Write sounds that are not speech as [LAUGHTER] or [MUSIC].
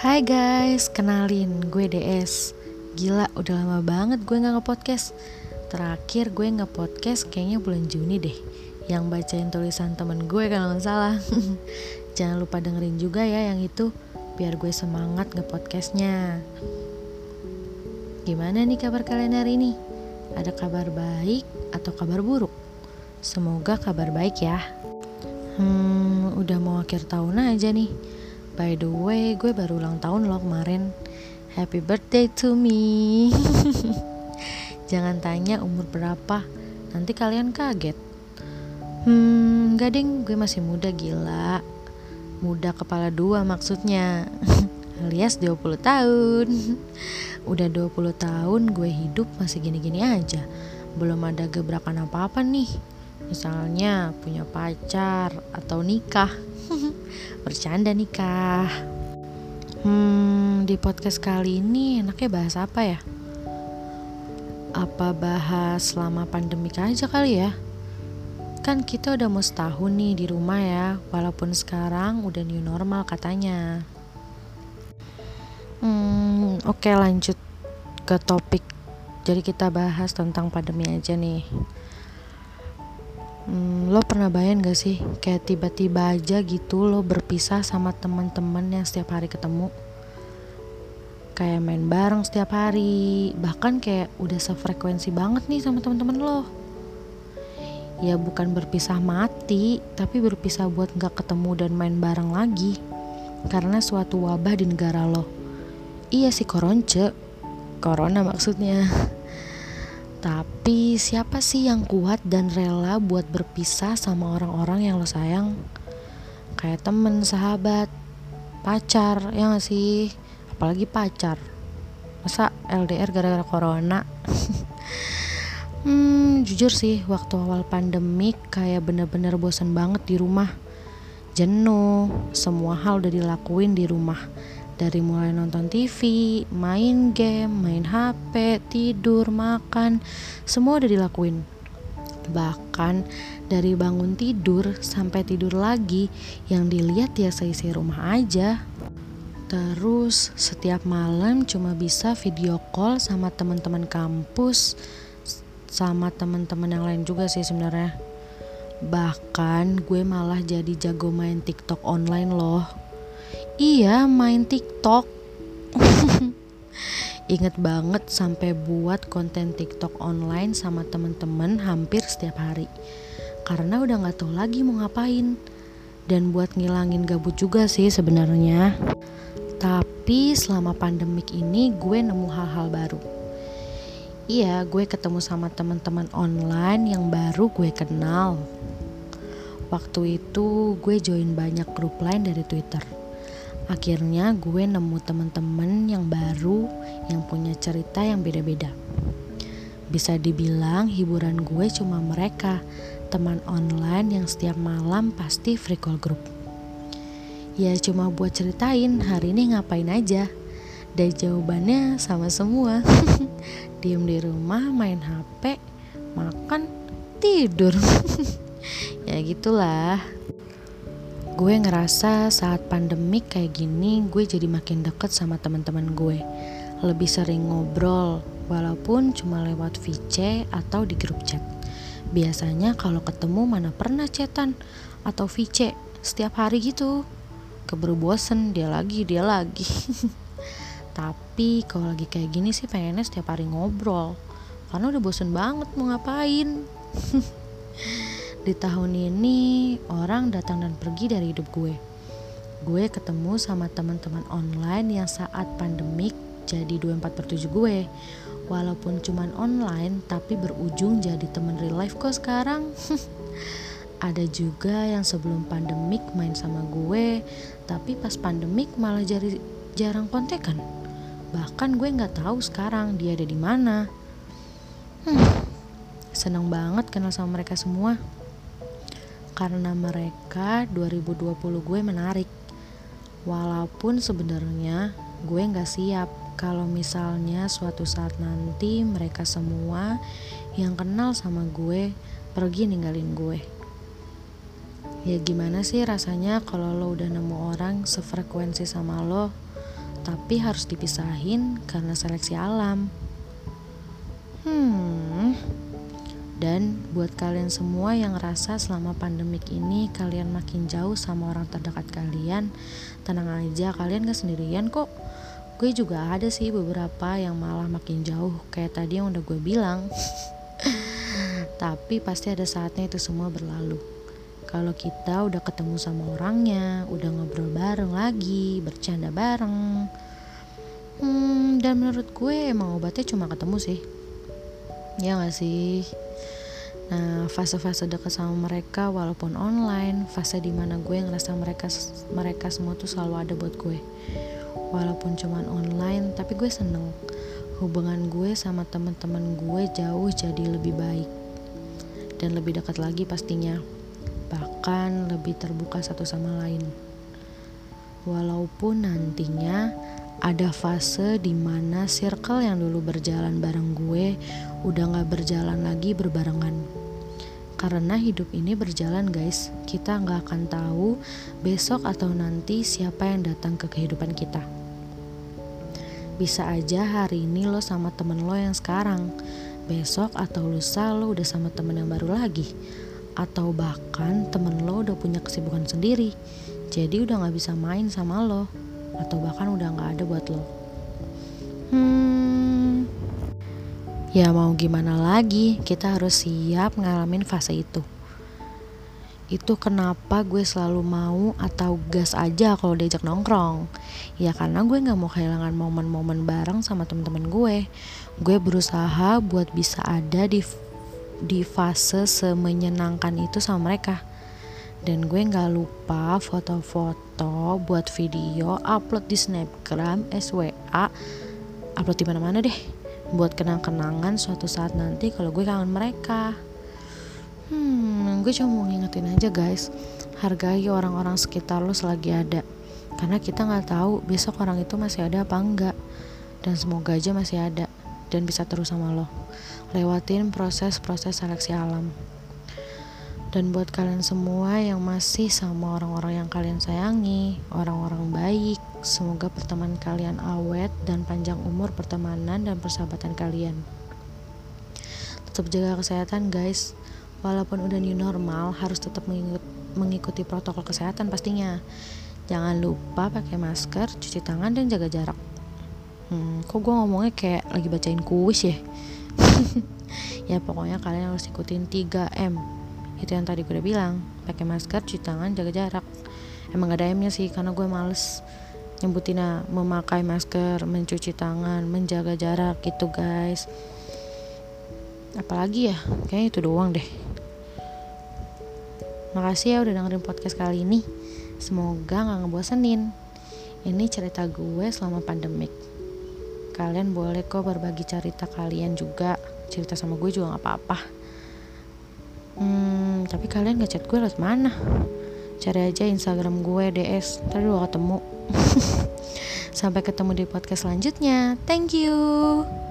Hai guys, kenalin gue DS Gila, udah lama banget gue gak nge-podcast. Terakhir gue nge-podcast kayaknya bulan Juni deh. Yang bacain tulisan temen gue kalau gak salah. [LAUGHS] Jangan lupa dengerin juga ya yang itu Biar gue semangat nge-podcastnya. Gimana nih kabar kalian hari ini? Ada kabar baik atau kabar buruk? Semoga kabar baik ya. Hmm, udah mau akhir tahun aja nih By the way, gue baru ulang tahun loh kemarin. Happy birthday to me. [LAUGHS] Jangan tanya umur berapa, nanti kalian kaget. Hmm, gak ding, gue masih muda gila. Muda kepala dua maksudnya. [LAUGHS] Alias 20 tahun. [LAUGHS] Udah 20 tahun gue hidup masih gini-gini aja. Belum ada gebrakan apa-apa nih. Misalnya punya pacar atau nikah. Bercanda nikah. Hmm, di podcast kali ini enaknya bahas apa ya? Apa bahas selama pandemik aja kali ya? Kan kita udah mau setahun nih di rumah ya, walaupun sekarang udah new normal katanya. Hmm, oke okay, lanjut ke topik. Jadi kita bahas tentang pandemi aja nih. Hmm, lo pernah bayang gak sih kayak tiba-tiba aja gitu lo berpisah sama teman-teman yang setiap hari ketemu? Kayak main bareng setiap hari, bahkan kayak udah sefrekuensi banget nih sama teman-teman lo. Ya bukan berpisah mati, tapi berpisah buat gak ketemu dan main bareng lagi. Karena suatu wabah di negara lo. Iya sih koronce, corona maksudnya. [LAUGHS] Tapi siapa sih yang kuat dan rela buat berpisah sama orang-orang yang lo sayang? Kayak temen, sahabat, pacar, ya gak sih? Apalagi pacar. Masa LDR gara-gara corona? [LAUGHS] hmm, jujur sih waktu awal pandemik kayak bener-bener bosan banget di rumah. Jenuh, semua hal udah dilakuin di rumah dari mulai nonton TV, main game, main HP, tidur, makan, semua udah dilakuin. Bahkan dari bangun tidur sampai tidur lagi yang dilihat ya seisi rumah aja. Terus setiap malam cuma bisa video call sama teman-teman kampus sama teman-teman yang lain juga sih sebenarnya. Bahkan gue malah jadi jago main TikTok online loh Iya, main TikTok. [LAUGHS] Ingat banget sampai buat konten TikTok online sama temen-temen hampir setiap hari. Karena udah nggak tahu lagi mau ngapain. Dan buat ngilangin gabut juga sih sebenarnya. Tapi selama pandemik ini gue nemu hal-hal baru. Iya, gue ketemu sama teman-teman online yang baru gue kenal. Waktu itu gue join banyak grup lain dari Twitter Akhirnya gue nemu temen-temen yang baru yang punya cerita yang beda-beda. Bisa dibilang hiburan gue cuma mereka, teman online yang setiap malam pasti free call group. Ya cuma buat ceritain hari ini ngapain aja. Dan jawabannya sama semua. [LAUGHS] Diem di rumah, main HP, makan, tidur. [LAUGHS] ya gitulah gue ngerasa saat pandemik kayak gini gue jadi makin deket sama teman-teman gue. Lebih sering ngobrol walaupun cuma lewat VC atau di grup chat. Biasanya kalau ketemu mana pernah chatan atau VC setiap hari gitu. Keburu bosen dia lagi dia lagi. [LAUGHS] Tapi kalau lagi kayak gini sih pengennya setiap hari ngobrol. Karena udah bosen banget mau ngapain [LAUGHS] Di tahun ini orang datang dan pergi dari hidup gue. Gue ketemu sama teman-teman online yang saat pandemik jadi 24 per 7 gue. Walaupun cuman online tapi berujung jadi temen real life kok sekarang. [LAUGHS] Ada juga yang sebelum pandemik main sama gue, tapi pas pandemik malah jadi jarang kontekan. Bahkan gue nggak tahu sekarang dia ada di mana. Hmm, seneng banget kenal sama mereka semua karena mereka 2020 gue menarik. Walaupun sebenarnya gue nggak siap kalau misalnya suatu saat nanti mereka semua yang kenal sama gue pergi ninggalin gue. Ya gimana sih rasanya kalau lo udah nemu orang sefrekuensi sama lo, tapi harus dipisahin karena seleksi alam. Hmm. Dan buat kalian semua yang ngerasa selama pandemik ini kalian makin jauh sama orang terdekat kalian, tenang aja kalian gak sendirian kok. Gue juga ada sih beberapa yang malah makin jauh kayak tadi yang udah gue bilang. [LAUGHS] Tapi pasti ada saatnya itu semua berlalu. Kalau kita udah ketemu sama orangnya, udah ngobrol bareng lagi, bercanda bareng. Hmm, dan menurut gue emang obatnya cuma ketemu sih. Ya gak sih? Nah, fase-fase dekat sama mereka walaupun online, fase di mana gue ngerasa mereka mereka semua tuh selalu ada buat gue. Walaupun cuman online, tapi gue seneng. Hubungan gue sama teman-teman gue jauh jadi lebih baik dan lebih dekat lagi pastinya. Bahkan lebih terbuka satu sama lain. Walaupun nantinya ada fase di mana circle yang dulu berjalan bareng gue udah gak berjalan lagi berbarengan karena hidup ini berjalan guys, kita nggak akan tahu besok atau nanti siapa yang datang ke kehidupan kita. Bisa aja hari ini lo sama temen lo yang sekarang, besok atau lusa lo udah sama temen yang baru lagi. Atau bahkan temen lo udah punya kesibukan sendiri, jadi udah gak bisa main sama lo. Atau bahkan udah gak ada buat lo. Hmm, Ya mau gimana lagi, kita harus siap ngalamin fase itu. Itu kenapa gue selalu mau atau gas aja kalau diajak nongkrong. Ya karena gue gak mau kehilangan momen-momen bareng sama temen-temen gue. Gue berusaha buat bisa ada di di fase semenyenangkan itu sama mereka. Dan gue gak lupa foto-foto buat video upload di snapgram, SWA, upload di mana-mana deh buat kenang-kenangan suatu saat nanti kalau gue kangen mereka. Hmm gue cuma mau ngingetin aja guys. Hargai orang-orang sekitar lo selagi ada. Karena kita nggak tahu besok orang itu masih ada apa enggak. Dan semoga aja masih ada dan bisa terus sama lo. Lewatin proses-proses seleksi alam. Dan buat kalian semua yang masih sama orang-orang yang kalian sayangi, orang-orang baik, semoga pertemanan kalian awet dan panjang umur pertemanan dan persahabatan kalian. Tetap jaga kesehatan guys, walaupun udah new normal harus tetap mengikuti protokol kesehatan pastinya. Jangan lupa pakai masker, cuci tangan dan jaga jarak. Hmm, kok gue ngomongnya kayak lagi bacain kuis ya? [LAUGHS] ya pokoknya kalian harus ikutin 3M itu yang tadi gue udah bilang pakai masker cuci tangan jaga jarak emang gak ada M nya sih karena gue males nyebutinnya memakai masker mencuci tangan menjaga jarak gitu guys. Apalagi ya? Kayaknya itu doang deh. Makasih ya udah dengerin podcast kali ini. Semoga gak ngebosenin. Ini cerita gue selama pandemik. Kalian boleh kok berbagi cerita kalian juga. Cerita sama gue juga gak apa-apa. Hmm, tapi kalian ngechat gue lewat mana? Cari aja Instagram gue DS, tadi udah ketemu. [LAUGHS] Sampai ketemu di podcast selanjutnya. Thank you.